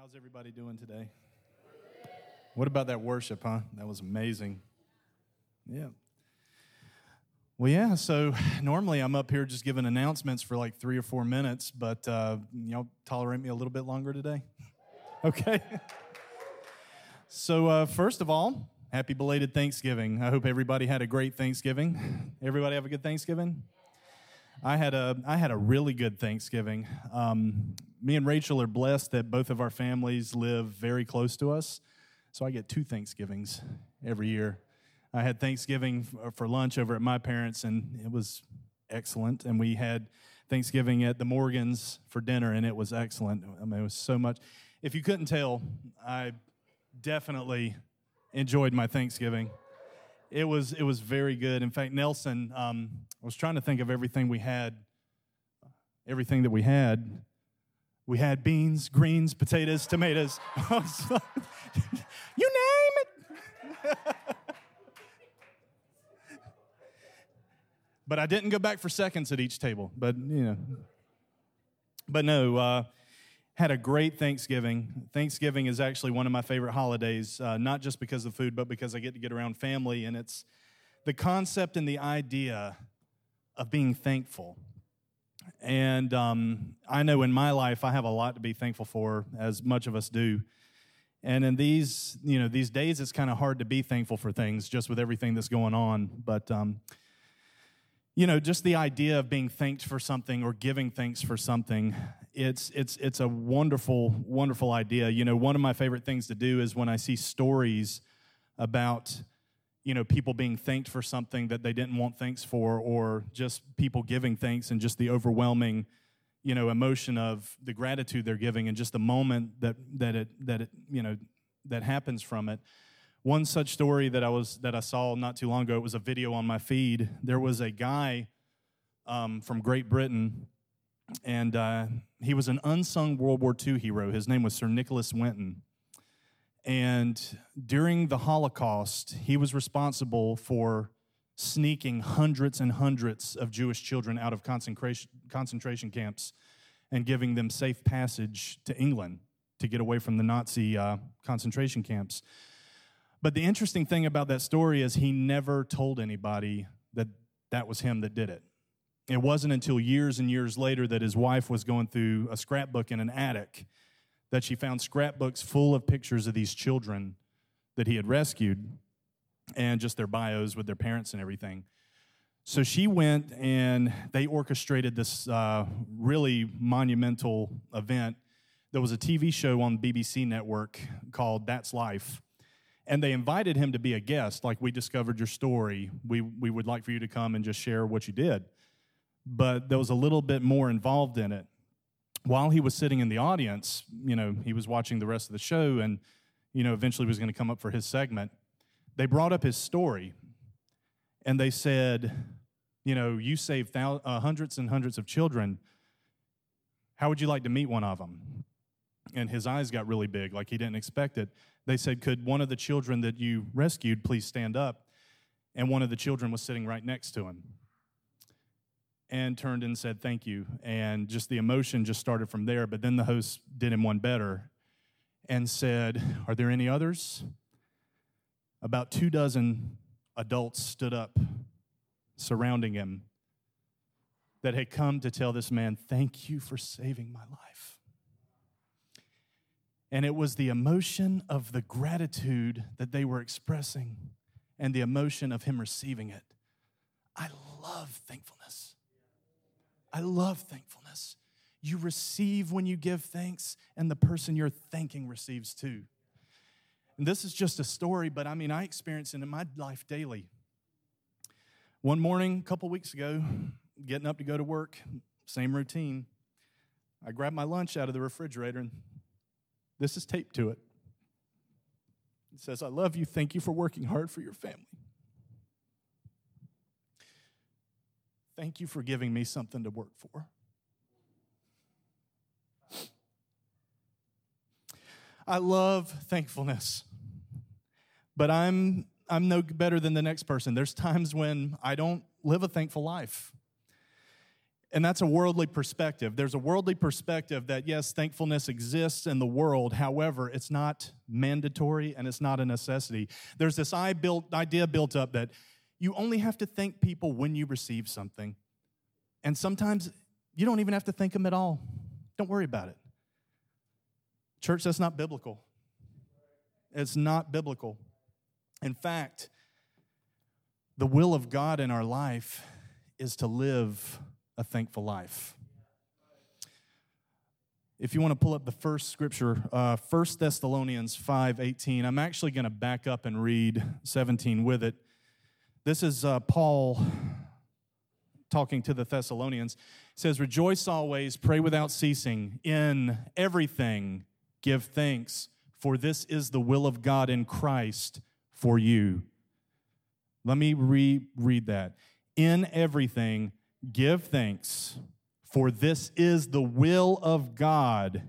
How's everybody doing today? What about that worship, huh? That was amazing. Yeah. Well, yeah, so normally I'm up here just giving announcements for like three or four minutes, but uh, y'all tolerate me a little bit longer today? okay. so, uh, first of all, happy belated Thanksgiving. I hope everybody had a great Thanksgiving. Everybody have a good Thanksgiving? I had a I had a really good Thanksgiving. Um, me and Rachel are blessed that both of our families live very close to us, so I get two Thanksgivings every year. I had Thanksgiving for lunch over at my parents, and it was excellent. And we had Thanksgiving at the Morgans for dinner, and it was excellent. I mean, it was so much. If you couldn't tell, I definitely enjoyed my Thanksgiving. It was it was very good. In fact, Nelson, um, I was trying to think of everything we had, everything that we had. We had beans, greens, potatoes, tomatoes. you name it. but I didn't go back for seconds at each table. But you know, but no. Uh, had a great Thanksgiving. Thanksgiving is actually one of my favorite holidays, uh, not just because of food, but because I get to get around family. And it's the concept and the idea of being thankful. And um, I know in my life, I have a lot to be thankful for, as much of us do. And in these, you know, these days, it's kind of hard to be thankful for things just with everything that's going on. But, um, you know, just the idea of being thanked for something or giving thanks for something it's it's it's a wonderful wonderful idea. You know one of my favorite things to do is when i see stories about you know people being thanked for something that they didn't want thanks for or just people giving thanks and just the overwhelming you know emotion of the gratitude they're giving and just the moment that that it that it you know that happens from it. One such story that i was that i saw not too long ago it was a video on my feed. There was a guy um, from great britain and uh, he was an unsung World War II hero. His name was Sir Nicholas Winton. And during the Holocaust, he was responsible for sneaking hundreds and hundreds of Jewish children out of concentration, camps and giving them safe passage to England to get away from the Nazi uh, concentration camps. But the interesting thing about that story is he never told anybody that that was him that did it. It wasn't until years and years later that his wife was going through a scrapbook in an attic that she found scrapbooks full of pictures of these children that he had rescued and just their bios with their parents and everything. So she went and they orchestrated this uh, really monumental event. There was a TV show on BBC network called That's Life. And they invited him to be a guest, like, we discovered your story. We, we would like for you to come and just share what you did but there was a little bit more involved in it. While he was sitting in the audience, you know, he was watching the rest of the show and, you know, eventually was going to come up for his segment. They brought up his story and they said, you know, you saved thousands, uh, hundreds and hundreds of children. How would you like to meet one of them? And his eyes got really big, like he didn't expect it. They said, Could one of the children that you rescued please stand up? And one of the children was sitting right next to him and turned and said thank you. And just the emotion just started from there. But then the host did him one better and said, Are there any others? About two dozen adults stood up surrounding him that had come to tell this man, Thank you for saving my life. And it was the emotion of the gratitude that they were expressing and the emotion of him receiving it. I love thankfulness. I love thankfulness. You receive when you give thanks, and the person you're thanking receives too. And this is just a story, but I mean, I experience it in my life daily. One morning, a couple weeks ago, getting up to go to work, same routine. I grabbed my lunch out of the refrigerator, and this is taped to it. It says, I love you. Thank you for working hard for your family. Thank you for giving me something to work for. I love thankfulness, but I'm, I'm no better than the next person. There's times when I don't live a thankful life. And that's a worldly perspective. There's a worldly perspective that, yes, thankfulness exists in the world. However, it's not mandatory and it's not a necessity. There's this idea built up that you only have to thank people when you receive something. And sometimes you don't even have to thank them at all. Don't worry about it. Church, that's not biblical. It's not biblical. In fact, the will of God in our life is to live a thankful life. If you want to pull up the first scripture, uh, 1 Thessalonians 5 18, I'm actually going to back up and read 17 with it. This is uh, Paul talking to the Thessalonians. He says, Rejoice always, pray without ceasing, in everything give thanks, for this is the will of God in Christ for you. Let me reread that. In everything, give thanks, for this is the will of God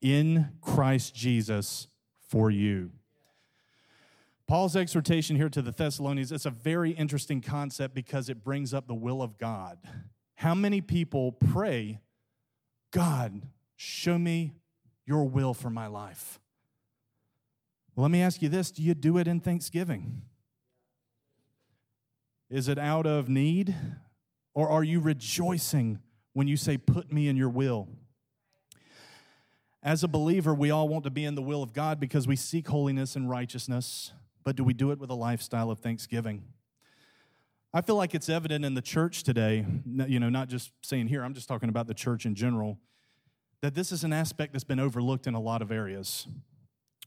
in Christ Jesus for you. Paul's exhortation here to the Thessalonians, it's a very interesting concept because it brings up the will of God. How many people pray, God, show me your will for my life? Well, let me ask you this do you do it in thanksgiving? Is it out of need? Or are you rejoicing when you say, Put me in your will? As a believer, we all want to be in the will of God because we seek holiness and righteousness, but do we do it with a lifestyle of thanksgiving? I feel like it's evident in the church today, you know, not just saying here, I'm just talking about the church in general, that this is an aspect that's been overlooked in a lot of areas.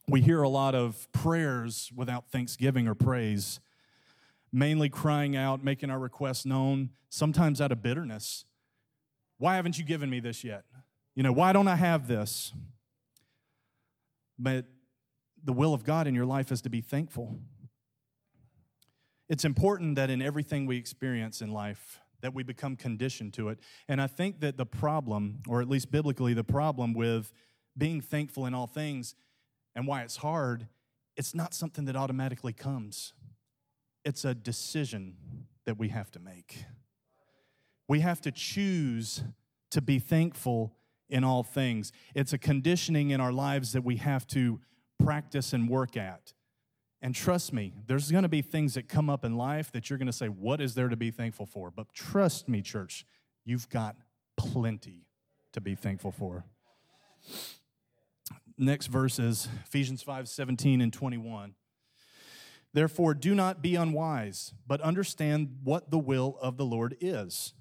We hear a lot of prayers without thanksgiving or praise mainly crying out, making our requests known, sometimes out of bitterness. Why haven't you given me this yet? You know, why don't I have this? But the will of God in your life is to be thankful. It's important that in everything we experience in life, that we become conditioned to it. And I think that the problem, or at least biblically, the problem with being thankful in all things and why it's hard, it's not something that automatically comes it's a decision that we have to make. We have to choose to be thankful in all things. It's a conditioning in our lives that we have to practice and work at. And trust me, there's going to be things that come up in life that you're going to say, What is there to be thankful for? But trust me, church, you've got plenty to be thankful for. Next verse is Ephesians 5 17 and 21. Therefore, do not be unwise, but understand what the will of the Lord is.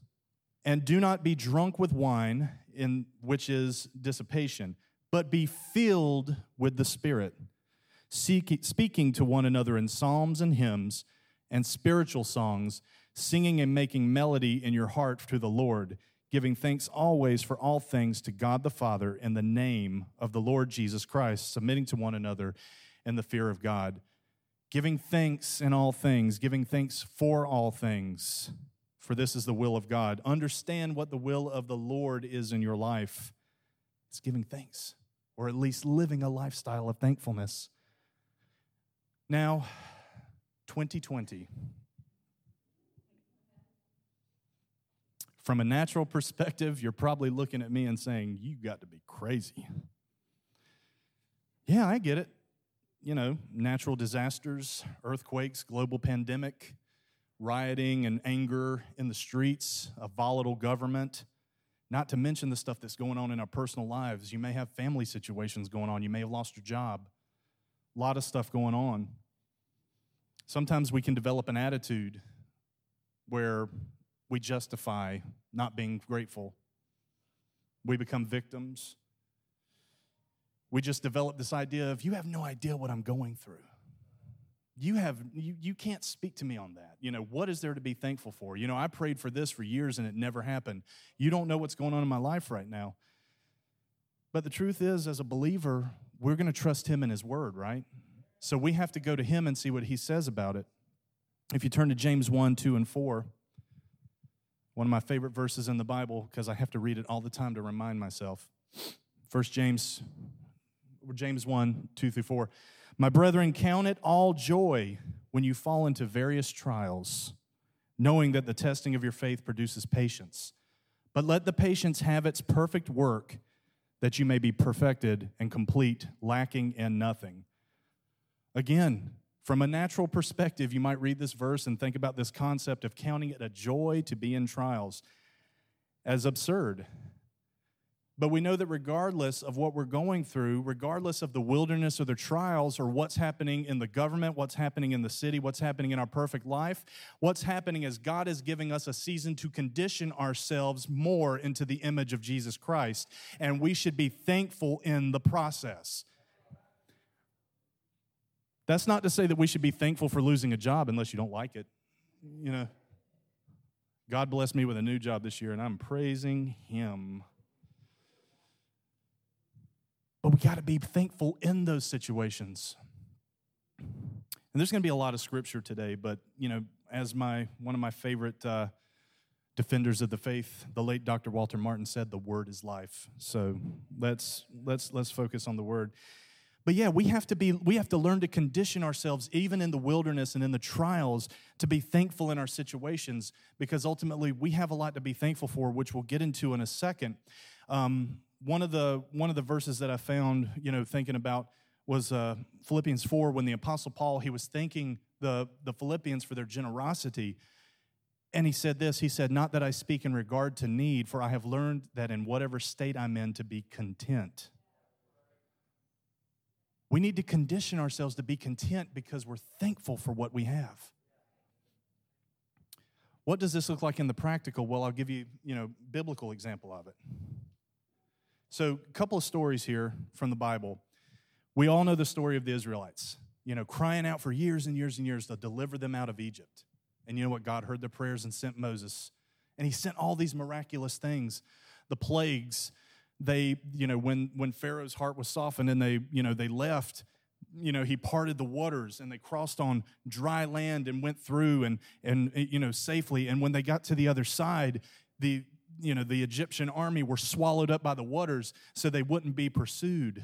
And do not be drunk with wine, in which is dissipation, but be filled with the Spirit, speaking to one another in psalms and hymns and spiritual songs, singing and making melody in your heart to the Lord, giving thanks always for all things to God the Father in the name of the Lord Jesus Christ, submitting to one another in the fear of God giving thanks in all things, giving thanks for all things, for this is the will of God. Understand what the will of the Lord is in your life. It's giving thanks, or at least living a lifestyle of thankfulness. Now, 2020. From a natural perspective, you're probably looking at me and saying, You got to be crazy. Yeah, I get it you know, natural disasters, earthquakes, global pandemic, rioting and anger in the streets, a volatile government, not to mention the stuff that's going on in our personal lives. You may have family situations going on, you may have lost your job, a lot of stuff going on. Sometimes we can develop an attitude where we justify not being grateful. We become victims we just develop this idea of you have no idea what I'm going through. You have you, you can't speak to me on that. You know, what is there to be thankful for? You know, I prayed for this for years and it never happened. You don't know what's going on in my life right now. But the truth is, as a believer, we're going to trust him in his word, right? So we have to go to him and see what he says about it. If you turn to James 1, 2, and 4, one of my favorite verses in the Bible, because I have to read it all the time to remind myself. First James James 1 2 through 4. My brethren, count it all joy when you fall into various trials, knowing that the testing of your faith produces patience. But let the patience have its perfect work, that you may be perfected and complete, lacking in nothing. Again, from a natural perspective, you might read this verse and think about this concept of counting it a joy to be in trials as absurd. But we know that regardless of what we're going through, regardless of the wilderness or the trials or what's happening in the government, what's happening in the city, what's happening in our perfect life, what's happening is God is giving us a season to condition ourselves more into the image of Jesus Christ. And we should be thankful in the process. That's not to say that we should be thankful for losing a job unless you don't like it. You know, God blessed me with a new job this year, and I'm praising Him. But we got to be thankful in those situations. And there's going to be a lot of scripture today, but you know, as my one of my favorite uh, defenders of the faith, the late Dr. Walter Martin said, "The word is life." So let's let's let's focus on the word. But yeah, we have to be we have to learn to condition ourselves even in the wilderness and in the trials to be thankful in our situations because ultimately we have a lot to be thankful for, which we'll get into in a second. Um, one of the one of the verses that I found, you know, thinking about was uh, Philippians four when the Apostle Paul he was thanking the the Philippians for their generosity, and he said this. He said, "Not that I speak in regard to need, for I have learned that in whatever state I'm in, to be content." We need to condition ourselves to be content because we're thankful for what we have. What does this look like in the practical? Well, I'll give you, you know, biblical example of it. So, a couple of stories here from the Bible. We all know the story of the Israelites, you know, crying out for years and years and years to deliver them out of Egypt. And you know what? God heard their prayers and sent Moses. And he sent all these miraculous things, the plagues. They, you know, when when Pharaoh's heart was softened and they, you know, they left, you know, he parted the waters and they crossed on dry land and went through and and you know safely. And when they got to the other side, the you know, the Egyptian army were swallowed up by the waters so they wouldn't be pursued.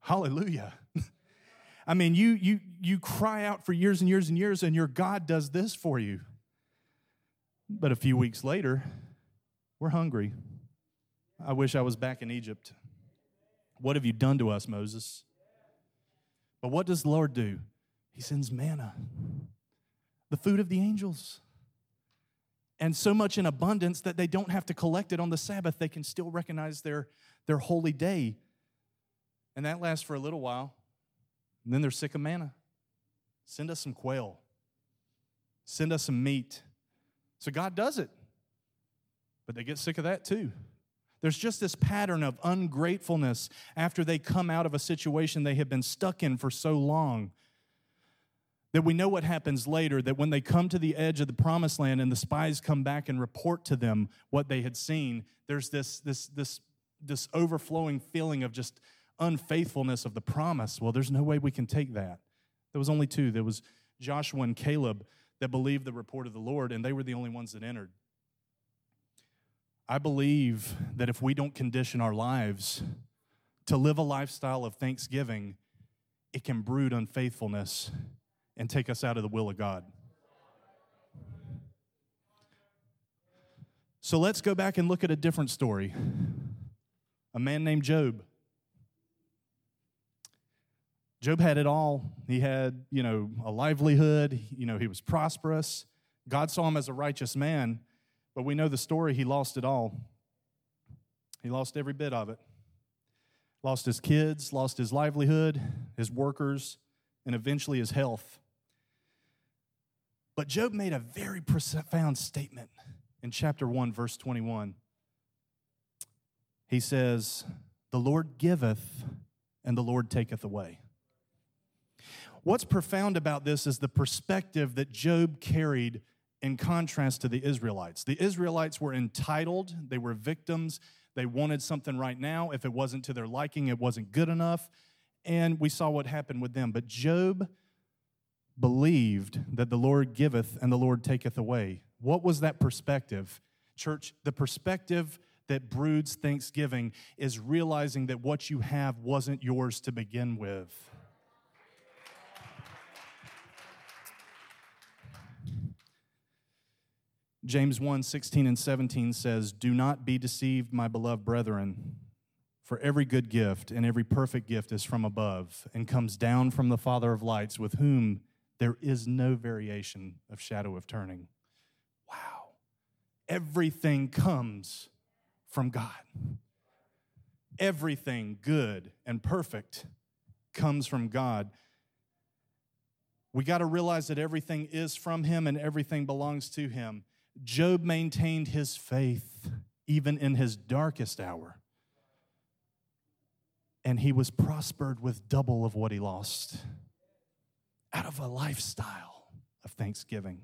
Hallelujah. I mean, you you you cry out for years and years and years and your God does this for you. But a few weeks later, we're hungry. I wish I was back in Egypt. What have you done to us, Moses? But what does the Lord do? He sends manna, the food of the angels and so much in abundance that they don't have to collect it on the Sabbath. They can still recognize their, their holy day. And that lasts for a little while. And then they're sick of manna. Send us some quail, send us some meat. So God does it. But they get sick of that too. There's just this pattern of ungratefulness after they come out of a situation they have been stuck in for so long that we know what happens later that when they come to the edge of the promised land and the spies come back and report to them what they had seen there's this this this this overflowing feeling of just unfaithfulness of the promise. Well there's no way we can take that. There was only two. There was joshua and caleb that believed the report of the lord and they were the only ones that entered. I believe that if we don't condition our lives to live a lifestyle of thanksgiving it can brood unfaithfulness and take us out of the will of God. So let's go back and look at a different story. A man named Job. Job had it all. He had, you know, a livelihood, you know, he was prosperous. God saw him as a righteous man, but we know the story, he lost it all. He lost every bit of it. Lost his kids, lost his livelihood, his workers, and eventually his health. But Job made a very profound statement in chapter 1, verse 21. He says, The Lord giveth and the Lord taketh away. What's profound about this is the perspective that Job carried in contrast to the Israelites. The Israelites were entitled, they were victims, they wanted something right now. If it wasn't to their liking, it wasn't good enough. And we saw what happened with them. But Job believed that the Lord giveth and the Lord taketh away. What was that perspective? Church, the perspective that broods thanksgiving is realizing that what you have wasn't yours to begin with. James 1 16 and 17 says, Do not be deceived, my beloved brethren, for every good gift and every perfect gift is from above and comes down from the Father of lights, with whom there is no variation of shadow of turning. Wow. Everything comes from God. Everything good and perfect comes from God. We got to realize that everything is from Him and everything belongs to Him. Job maintained his faith even in his darkest hour. And he was prospered with double of what he lost out of a lifestyle of thanksgiving.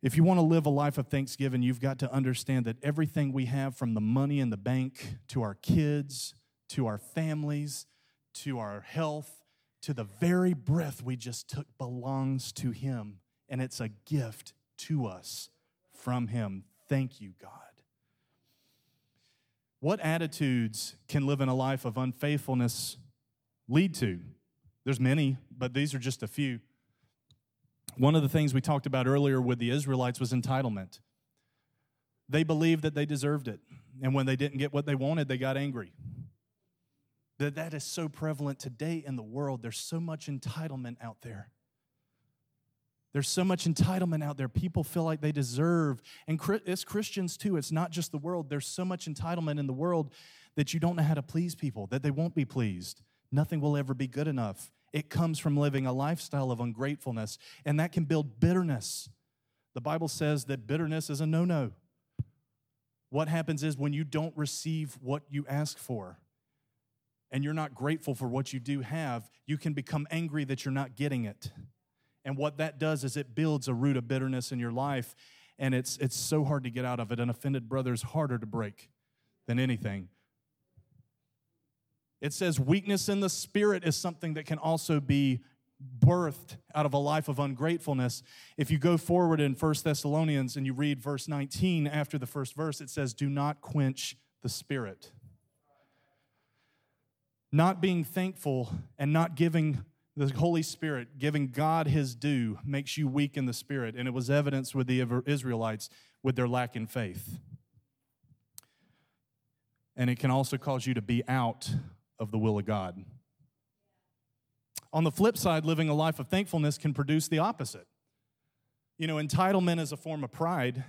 If you want to live a life of thanksgiving, you've got to understand that everything we have from the money in the bank to our kids, to our families, to our health, to the very breath we just took belongs to Him. And it's a gift to us from Him. Thank you, God. What attitudes can living a life of unfaithfulness lead to? There's many, but these are just a few. One of the things we talked about earlier with the Israelites was entitlement. They believed that they deserved it, and when they didn't get what they wanted, they got angry. That that is so prevalent today in the world. There's so much entitlement out there. There's so much entitlement out there. People feel like they deserve, and it's Christians too. It's not just the world. There's so much entitlement in the world that you don't know how to please people, that they won't be pleased. Nothing will ever be good enough. It comes from living a lifestyle of ungratefulness, and that can build bitterness. The Bible says that bitterness is a no no. What happens is when you don't receive what you ask for, and you're not grateful for what you do have, you can become angry that you're not getting it. And what that does is it builds a root of bitterness in your life, and it's, it's so hard to get out of it. An offended brother is harder to break than anything. It says weakness in the spirit is something that can also be birthed out of a life of ungratefulness. If you go forward in First Thessalonians and you read verse 19 after the first verse, it says, Do not quench the spirit. Not being thankful and not giving the Holy Spirit, giving God his due, makes you weak in the spirit. And it was evidenced with the Israelites with their lack in faith. And it can also cause you to be out of the will of God. On the flip side, living a life of thankfulness can produce the opposite. You know, entitlement is a form of pride,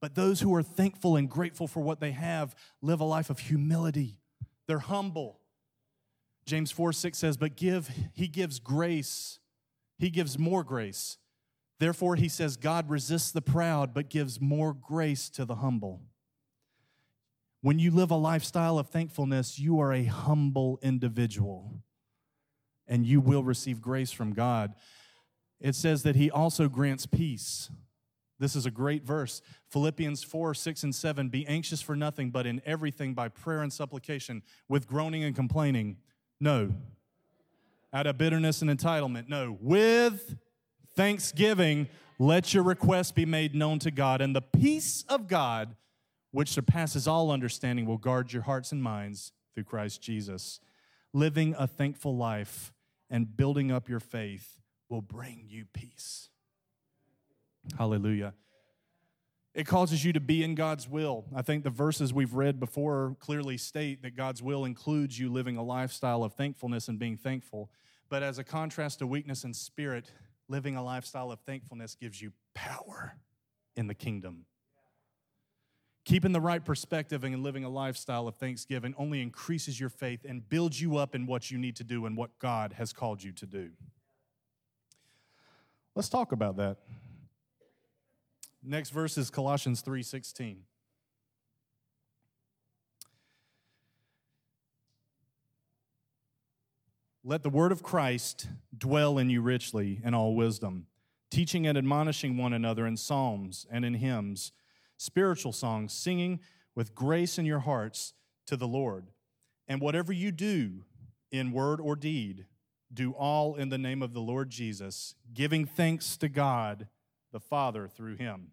but those who are thankful and grateful for what they have live a life of humility. They're humble, James 4 6 says, But give, he gives grace, he gives more grace. Therefore, he says, God resists the proud, but gives more grace to the humble. When you live a lifestyle of thankfulness, you are a humble individual and you will receive grace from God. It says that he also grants peace. This is a great verse. Philippians 4, 6, and 7. Be anxious for nothing, but in everything by prayer and supplication, with groaning and complaining no. Out of bitterness and entitlement? No. With thanksgiving, let your requests be made known to God, and the peace of God, which surpasses all understanding, will guard your hearts and minds through Christ Jesus. Living a thankful life and building up your faith will bring you peace. Hallelujah. It causes you to be in God's will. I think the verses we've read before clearly state that God's will includes you living a lifestyle of thankfulness and being thankful. But as a contrast to weakness and spirit, living a lifestyle of thankfulness gives you power in the kingdom. Keeping the right perspective and living a lifestyle of thanksgiving only increases your faith and builds you up in what you need to do and what God has called you to do. Let's talk about that. Next verse is Colossians 3:16. Let the word of Christ dwell in you richly in all wisdom, teaching and admonishing one another in psalms and in hymns, spiritual songs, singing with grace in your hearts to the Lord. And whatever you do in word or deed, do all in the name of the Lord Jesus, giving thanks to God the Father through him.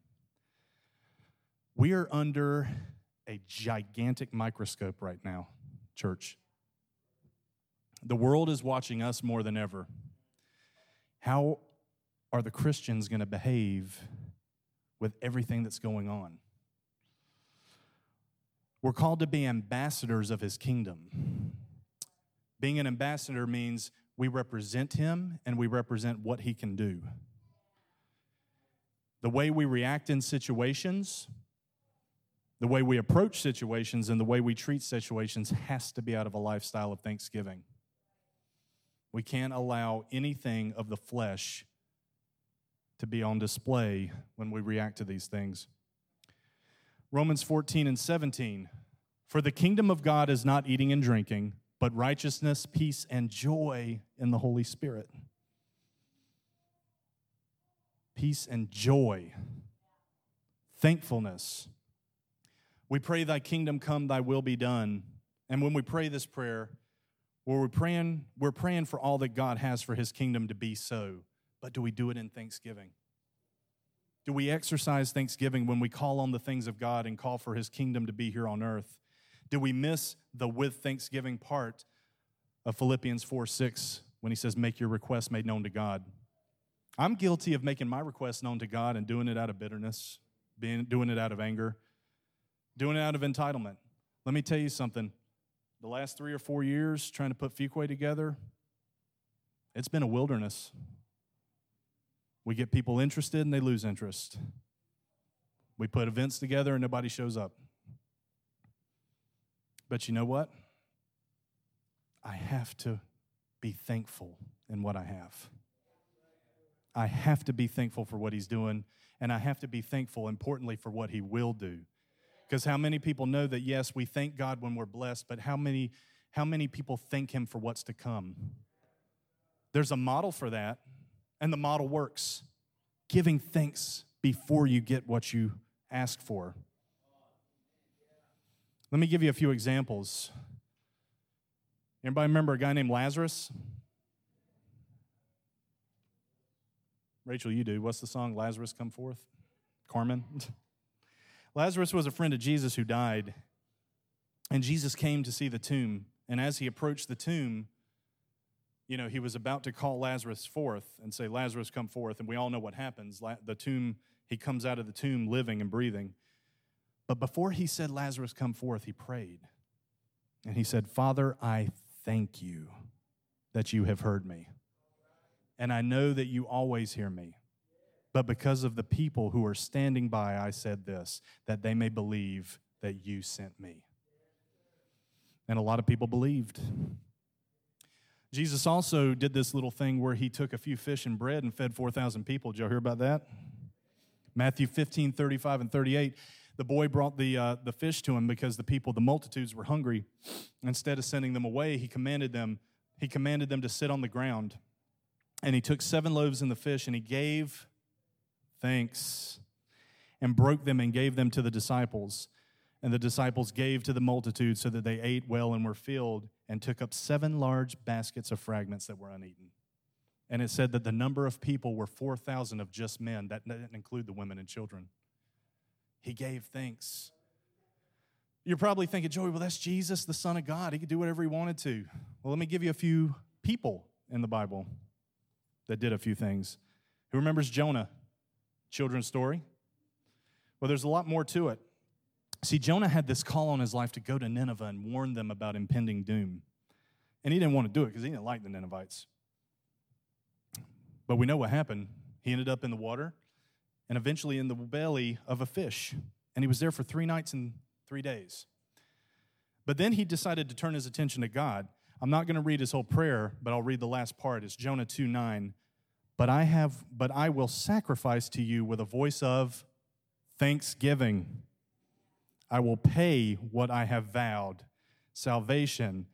We are under a gigantic microscope right now, church. The world is watching us more than ever. How are the Christians going to behave with everything that's going on. We're called to be ambassadors of his kingdom. Being an ambassador means we represent him and we represent what he can do. The way we react in situations, the way we approach situations, and the way we treat situations has to be out of a lifestyle of thanksgiving. We can't allow anything of the flesh to be on display when we react to these things. Romans 14 and 17. For the kingdom of God is not eating and drinking, but righteousness, peace, and joy in the Holy Spirit. Peace and joy, thankfulness. We pray, Thy kingdom come, Thy will be done. And when we pray this prayer, we're praying, we're praying for all that God has for His kingdom to be so. But do we do it in thanksgiving? Do we exercise thanksgiving when we call on the things of God and call for His kingdom to be here on earth? Do we miss the with thanksgiving part of Philippians 4 6 when he says, Make your request made known to God? I'm guilty of making my request known to God and doing it out of bitterness, being, doing it out of anger, doing it out of entitlement. Let me tell you something. The last three or four years trying to put Fuquay together, it's been a wilderness. We get people interested and they lose interest. We put events together and nobody shows up. But you know what? I have to be thankful in what I have. I have to be thankful for what he's doing, and I have to be thankful, importantly, for what he will do. Because how many people know that, yes, we thank God when we're blessed, but how many, how many people thank him for what's to come? There's a model for that, and the model works. Giving thanks before you get what you ask for. Let me give you a few examples. Anybody remember a guy named Lazarus? Rachel, you do. What's the song? Lazarus Come Forth? Carmen? Lazarus was a friend of Jesus who died, and Jesus came to see the tomb. And as he approached the tomb, you know, he was about to call Lazarus forth and say, Lazarus, come forth. And we all know what happens. The tomb, he comes out of the tomb living and breathing. But before he said, Lazarus, come forth, he prayed. And he said, Father, I thank you that you have heard me. And I know that you always hear me. But because of the people who are standing by, I said this, that they may believe that you sent me. And a lot of people believed. Jesus also did this little thing where he took a few fish and bread and fed 4,000 people. Did y'all hear about that? Matthew 15, 35, and 38 the boy brought the, uh, the fish to him because the people, the multitudes, were hungry. Instead of sending them away, he commanded them, he commanded them to sit on the ground. And he took seven loaves and the fish, and he gave thanks and broke them and gave them to the disciples. And the disciples gave to the multitude so that they ate well and were filled, and took up seven large baskets of fragments that were uneaten. And it said that the number of people were 4,000 of just men. That didn't include the women and children. He gave thanks. You're probably thinking, Joey, well, that's Jesus, the Son of God. He could do whatever he wanted to. Well, let me give you a few people in the Bible that did a few things. Who remembers Jonah? Children's story? Well, there's a lot more to it. See, Jonah had this call on his life to go to Nineveh and warn them about impending doom. And he didn't want to do it because he didn't like the Ninevites. But we know what happened. He ended up in the water and eventually in the belly of a fish. And he was there for three nights and three days. But then he decided to turn his attention to God. I'm not going to read his whole prayer, but I'll read the last part. It's Jonah 2 9. But I have, but I will sacrifice to you with a voice of thanksgiving. I will pay what I have vowed. Salvation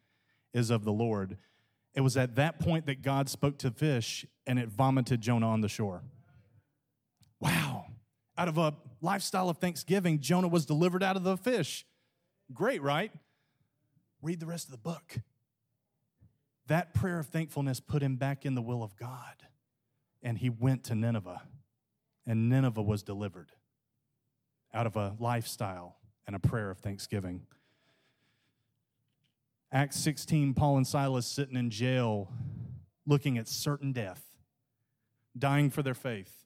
is of the Lord. It was at that point that God spoke to fish and it vomited Jonah on the shore. Wow. Out of a lifestyle of thanksgiving, Jonah was delivered out of the fish. Great, right? Read the rest of the book. That prayer of thankfulness put him back in the will of God. And he went to Nineveh. And Nineveh was delivered out of a lifestyle and a prayer of thanksgiving. Acts 16, Paul and Silas sitting in jail looking at certain death, dying for their faith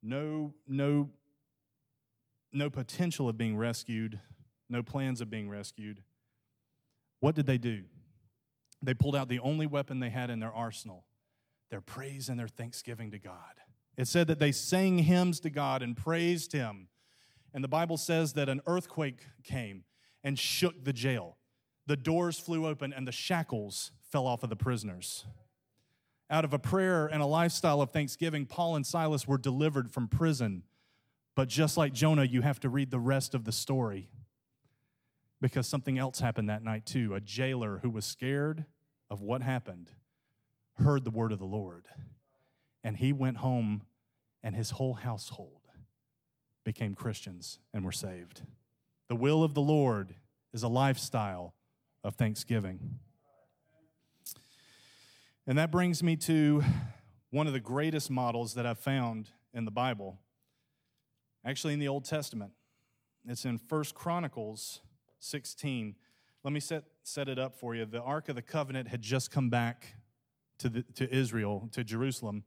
no, no no potential of being rescued, no plans of being rescued, what did they do? They pulled out the only weapon they had in their arsenal their praise and their thanksgiving to God. It said that they sang hymns to God and praised Him. And the Bible says that an earthquake came and shook the jail. The doors flew open and the shackles fell off of the prisoners. Out of a prayer and a lifestyle of thanksgiving, Paul and Silas were delivered from prison. But just like Jonah, you have to read the rest of the story because something else happened that night too. A jailer who was scared of what happened heard the word of the Lord, and he went home, and his whole household became Christians and were saved. The will of the Lord is a lifestyle of thanksgiving. And that brings me to one of the greatest models that I've found in the Bible, actually in the Old Testament. It's in First Chronicles 16. Let me set, set it up for you. The Ark of the Covenant had just come back to, the, to Israel, to Jerusalem,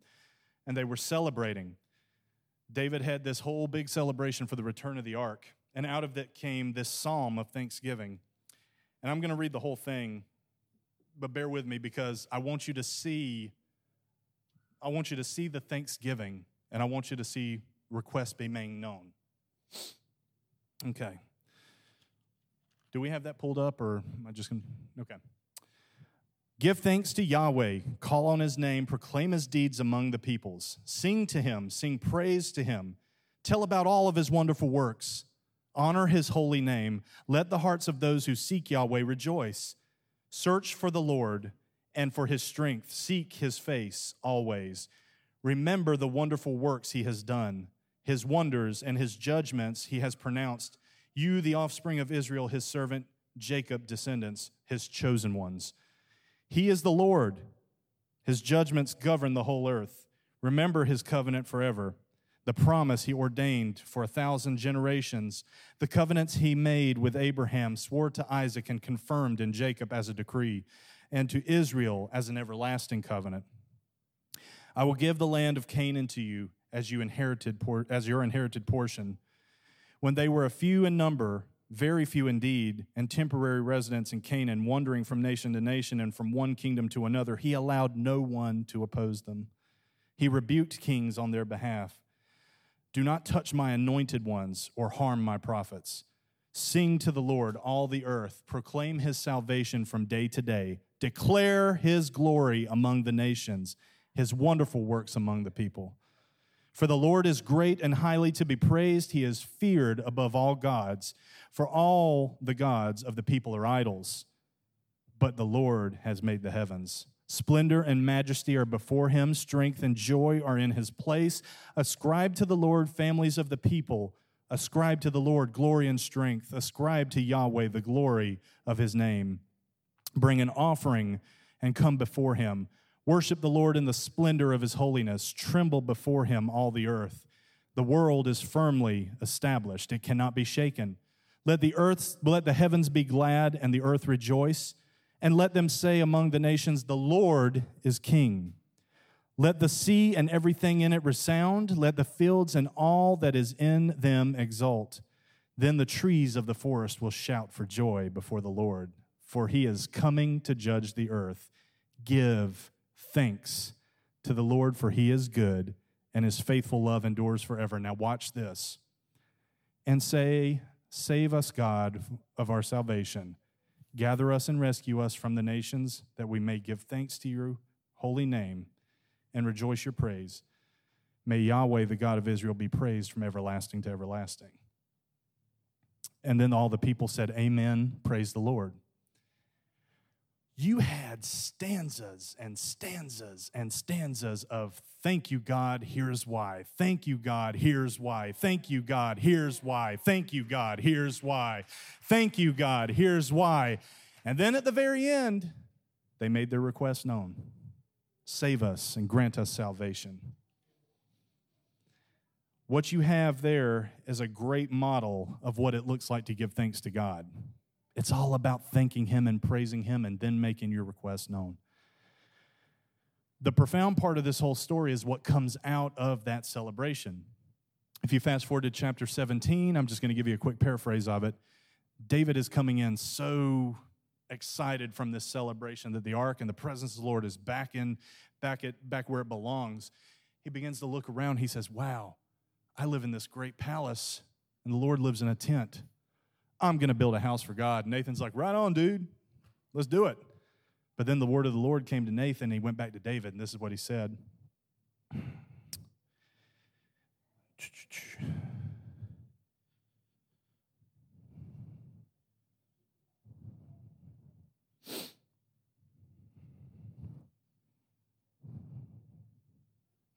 and they were celebrating. David had this whole big celebration for the return of the ark, and out of it came this psalm of thanksgiving. And I'm going to read the whole thing, but bear with me because I want you to see I want you to see the thanksgiving and I want you to see requests being made known. Okay. Do we have that pulled up or am I just going to Okay. Give thanks to Yahweh, call on his name, proclaim his deeds among the peoples. Sing to him, sing praise to him. Tell about all of his wonderful works. Honor his holy name. Let the hearts of those who seek Yahweh rejoice. Search for the Lord and for his strength. Seek his face always. Remember the wonderful works he has done, his wonders and his judgments he has pronounced. You, the offspring of Israel, his servant Jacob, descendants, his chosen ones. He is the Lord. His judgments govern the whole earth. Remember his covenant forever, the promise he ordained for a thousand generations, the covenants he made with Abraham, swore to Isaac, and confirmed in Jacob as a decree, and to Israel as an everlasting covenant. I will give the land of Canaan to you as you inherited as your inherited portion. When they were a few in number, very few indeed, and temporary residents in Canaan, wandering from nation to nation and from one kingdom to another, he allowed no one to oppose them. He rebuked kings on their behalf. Do not touch my anointed ones or harm my prophets. Sing to the Lord, all the earth. Proclaim his salvation from day to day. Declare his glory among the nations, his wonderful works among the people. For the Lord is great and highly to be praised. He is feared above all gods. For all the gods of the people are idols, but the Lord has made the heavens. Splendor and majesty are before him, strength and joy are in his place. Ascribe to the Lord families of the people. Ascribe to the Lord glory and strength. Ascribe to Yahweh the glory of his name. Bring an offering and come before him. Worship the Lord in the splendor of his holiness. Tremble before him, all the earth. The world is firmly established, it cannot be shaken. Let the earth, let the heavens be glad and the earth rejoice, and let them say among the nations, The Lord is king. Let the sea and everything in it resound. Let the fields and all that is in them exult. Then the trees of the forest will shout for joy before the Lord, for he is coming to judge the earth. Give thanks to the Lord, for he is good, and his faithful love endures forever. Now, watch this. And say, Save us, God, of our salvation. Gather us and rescue us from the nations, that we may give thanks to your holy name and rejoice your praise. May Yahweh, the God of Israel, be praised from everlasting to everlasting. And then all the people said, Amen. Praise the Lord you had stanzas and stanzas and stanzas of thank you, God, here's why. Thank you, God, here's why. Thank you, God, here's why. Thank you, God, here's why. Thank you, God, here's why. And then at the very end, they made their request known save us and grant us salvation. What you have there is a great model of what it looks like to give thanks to God. It's all about thanking Him and praising Him and then making your request known. The profound part of this whole story is what comes out of that celebration. If you fast forward to chapter 17, I'm just going to give you a quick paraphrase of it. David is coming in so excited from this celebration that the ark and the presence of the Lord is back in back at back where it belongs. He begins to look around. He says, "Wow, I live in this great palace and the Lord lives in a tent. I'm going to build a house for God." Nathan's like, "Right on, dude. Let's do it." But then the word of the Lord came to Nathan and he went back to David and this is what he said.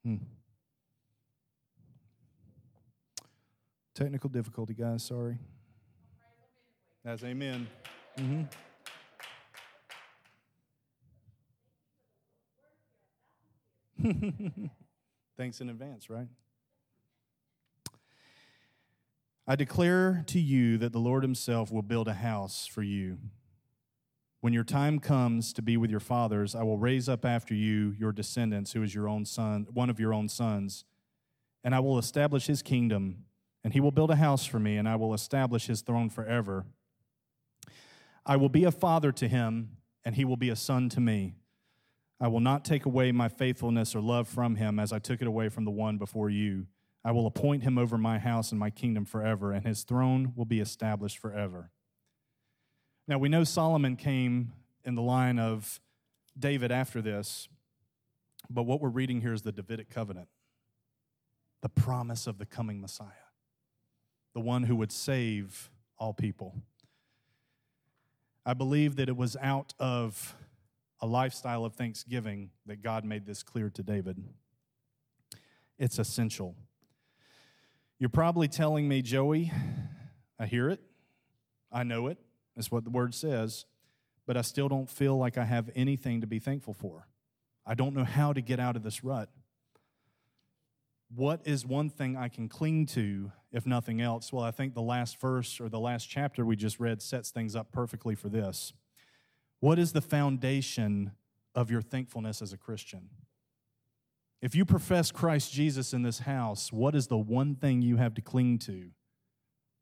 Hmm. Technical difficulty, guys. Sorry. That's amen. Mm-hmm. Thanks in advance, right? I declare to you that the Lord Himself will build a house for you. When your time comes to be with your fathers, I will raise up after you your descendants, who is your own son, one of your own sons, and I will establish his kingdom, and he will build a house for me, and I will establish his throne forever. I will be a father to him, and he will be a son to me. I will not take away my faithfulness or love from him as I took it away from the one before you. I will appoint him over my house and my kingdom forever, and his throne will be established forever. Now, we know Solomon came in the line of David after this, but what we're reading here is the Davidic covenant, the promise of the coming Messiah, the one who would save all people. I believe that it was out of a lifestyle of thanksgiving that God made this clear to David. It's essential. You're probably telling me, Joey, I hear it, I know it, that's what the word says, but I still don't feel like I have anything to be thankful for. I don't know how to get out of this rut. What is one thing I can cling to, if nothing else? Well, I think the last verse or the last chapter we just read sets things up perfectly for this. What is the foundation of your thankfulness as a Christian? If you profess Christ Jesus in this house, what is the one thing you have to cling to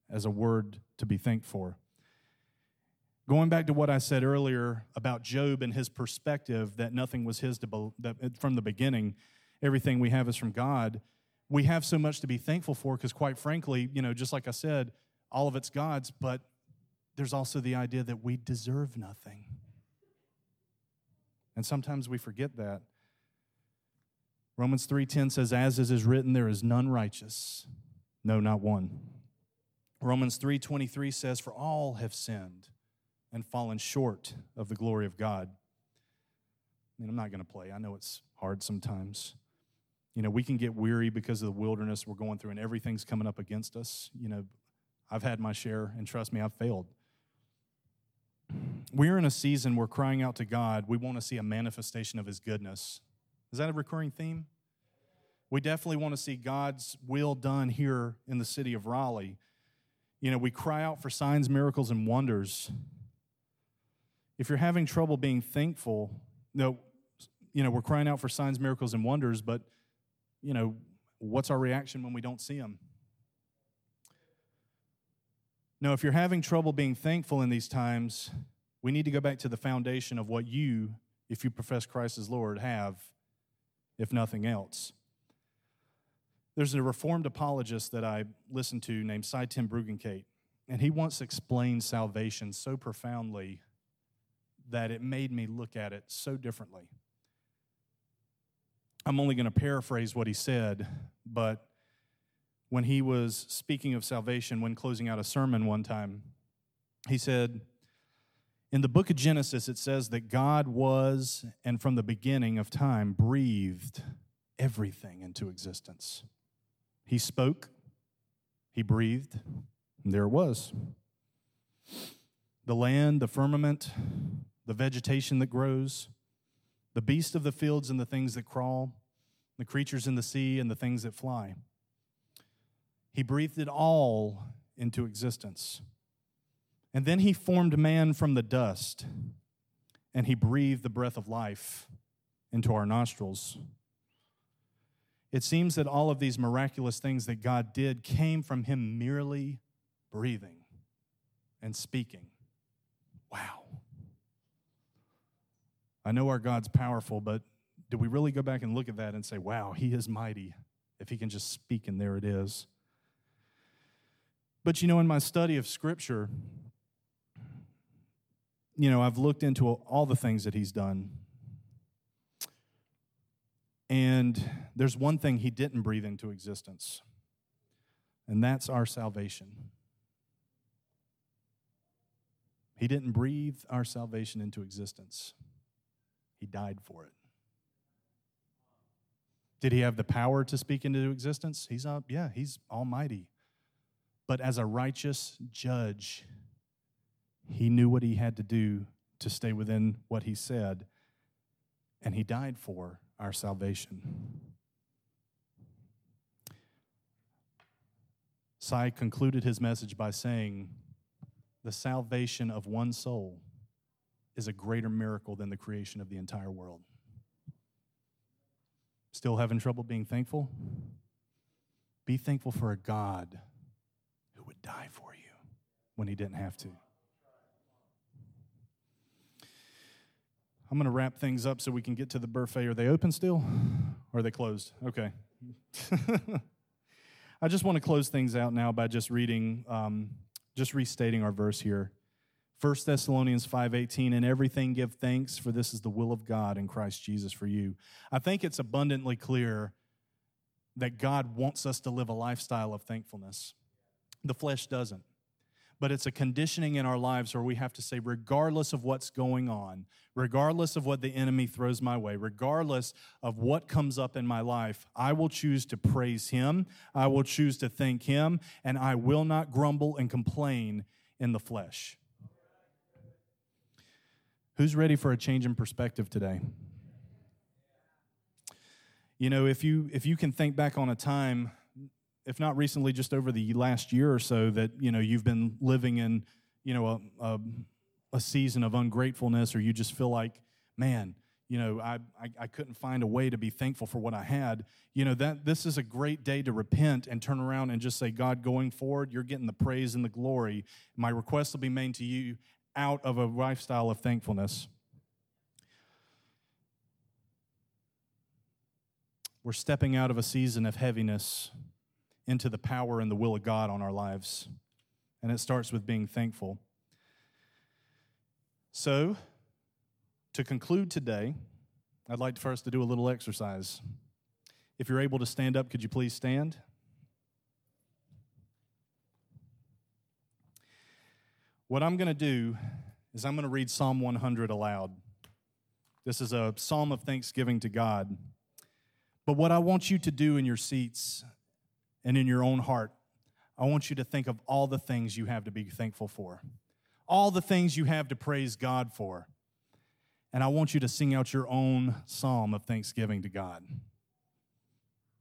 as a word to be thanked for? Going back to what I said earlier about Job and his perspective that nothing was his to, that from the beginning, everything we have is from God. We have so much to be thankful for because, quite frankly, you know, just like I said, all of it's God's, but there's also the idea that we deserve nothing. And sometimes we forget that. Romans 3:10 says as it is written there is none righteous no not one. Romans 3:23 says for all have sinned and fallen short of the glory of God. I mean, I'm not going to play. I know it's hard sometimes. You know, we can get weary because of the wilderness we're going through and everything's coming up against us. You know, I've had my share and trust me, I've failed. We're in a season where crying out to God, we want to see a manifestation of his goodness. Is that a recurring theme? We definitely want to see God's will done here in the city of Raleigh. You know, we cry out for signs, miracles, and wonders. If you're having trouble being thankful, no, you know, we're crying out for signs, miracles, and wonders, but, you know, what's our reaction when we don't see them? No, if you're having trouble being thankful in these times, we need to go back to the foundation of what you, if you profess Christ as Lord, have if nothing else. There's a Reformed apologist that I listened to named Sye Ten Bruggencate, and he once explained salvation so profoundly that it made me look at it so differently. I'm only going to paraphrase what he said, but when he was speaking of salvation when closing out a sermon one time, he said, in the book of Genesis, it says that God was, and from the beginning of time, breathed everything into existence. He spoke, He breathed, and there it was. The land, the firmament, the vegetation that grows, the beast of the fields and the things that crawl, the creatures in the sea and the things that fly. He breathed it all into existence. And then he formed man from the dust, and he breathed the breath of life into our nostrils. It seems that all of these miraculous things that God did came from him merely breathing and speaking. Wow. I know our God's powerful, but do we really go back and look at that and say, wow, he is mighty if he can just speak and there it is? But you know, in my study of Scripture, you know, I've looked into all the things that he's done. And there's one thing he didn't breathe into existence, and that's our salvation. He didn't breathe our salvation into existence, he died for it. Did he have the power to speak into existence? He's up, yeah, he's almighty. But as a righteous judge, he knew what he had to do to stay within what he said, and he died for our salvation. Sye concluded his message by saying, The salvation of one soul is a greater miracle than the creation of the entire world. Still having trouble being thankful? Be thankful for a God who would die for you when he didn't have to. I'm going to wrap things up so we can get to the buffet. Are they open still? Or are they closed? Okay. I just want to close things out now by just reading, um, just restating our verse here. 1 Thessalonians 5:18 and everything give thanks for this is the will of God in Christ Jesus for you. I think it's abundantly clear that God wants us to live a lifestyle of thankfulness. The flesh doesn't but it's a conditioning in our lives where we have to say, regardless of what's going on, regardless of what the enemy throws my way, regardless of what comes up in my life, I will choose to praise him, I will choose to thank him, and I will not grumble and complain in the flesh. Who's ready for a change in perspective today? You know, if you if you can think back on a time if not recently, just over the last year or so, that you know you've been living in you know a, a, a season of ungratefulness, or you just feel like, man, you know, I, I, I couldn't find a way to be thankful for what I had. You know that this is a great day to repent and turn around and just say, God, going forward, you're getting the praise and the glory. My request will be made to you out of a lifestyle of thankfulness. We're stepping out of a season of heaviness into the power and the will of God on our lives. And it starts with being thankful. So, to conclude today, I'd like for us to do a little exercise. If you're able to stand up, could you please stand? What I'm going to do is I'm going to read Psalm 100 aloud. This is a psalm of thanksgiving to God. But what I want you to do in your seats and in your own heart, I want you to think of all the things you have to be thankful for, all the things you have to praise God for. And I want you to sing out your own psalm of thanksgiving to God.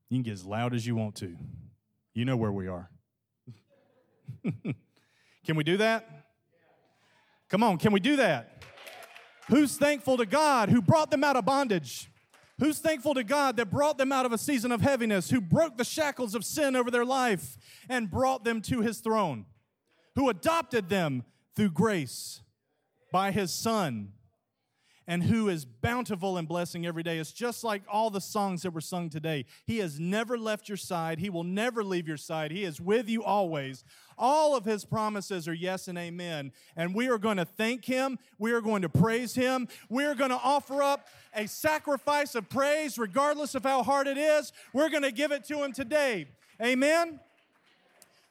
You can get as loud as you want to. You know where we are. can we do that? Come on, can we do that? Who's thankful to God who brought them out of bondage? Who's thankful to God that brought them out of a season of heaviness, who broke the shackles of sin over their life and brought them to his throne, who adopted them through grace by his son, and who is bountiful in blessing every day. It's just like all the songs that were sung today. He has never left your side, He will never leave your side. He is with you always. All of his promises are yes and amen. And we are going to thank him. We are going to praise him. We are going to offer up a sacrifice of praise, regardless of how hard it is. We're going to give it to him today. Amen.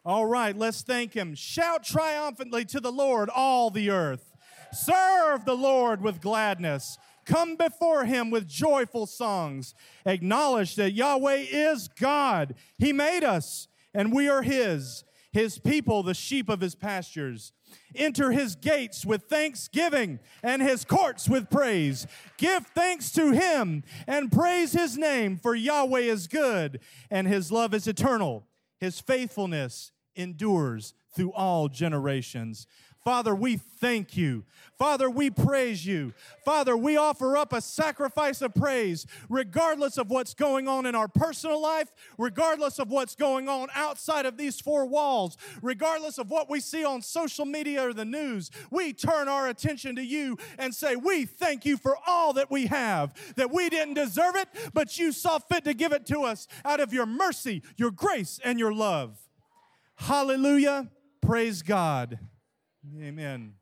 All right, let's thank him. Shout triumphantly to the Lord, all the earth. Serve the Lord with gladness. Come before him with joyful songs. Acknowledge that Yahweh is God. He made us, and we are his his people the sheep of his pastures. Enter his gates with thanksgiving and his courts with praise. Give thanks to him and praise his name, for Yahweh is good and his love is eternal. His faithfulness endures through all generations. Father, we thank you. Father, we praise you. Father, we offer up a sacrifice of praise, regardless of what's going on in our personal life, regardless of what's going on outside of these four walls, regardless of what we see on social media or the news. We turn our attention to you and say, We thank you for all that we have, that we didn't deserve it, but you saw fit to give it to us out of your mercy, your grace, and your love. Hallelujah. Praise God. Amen.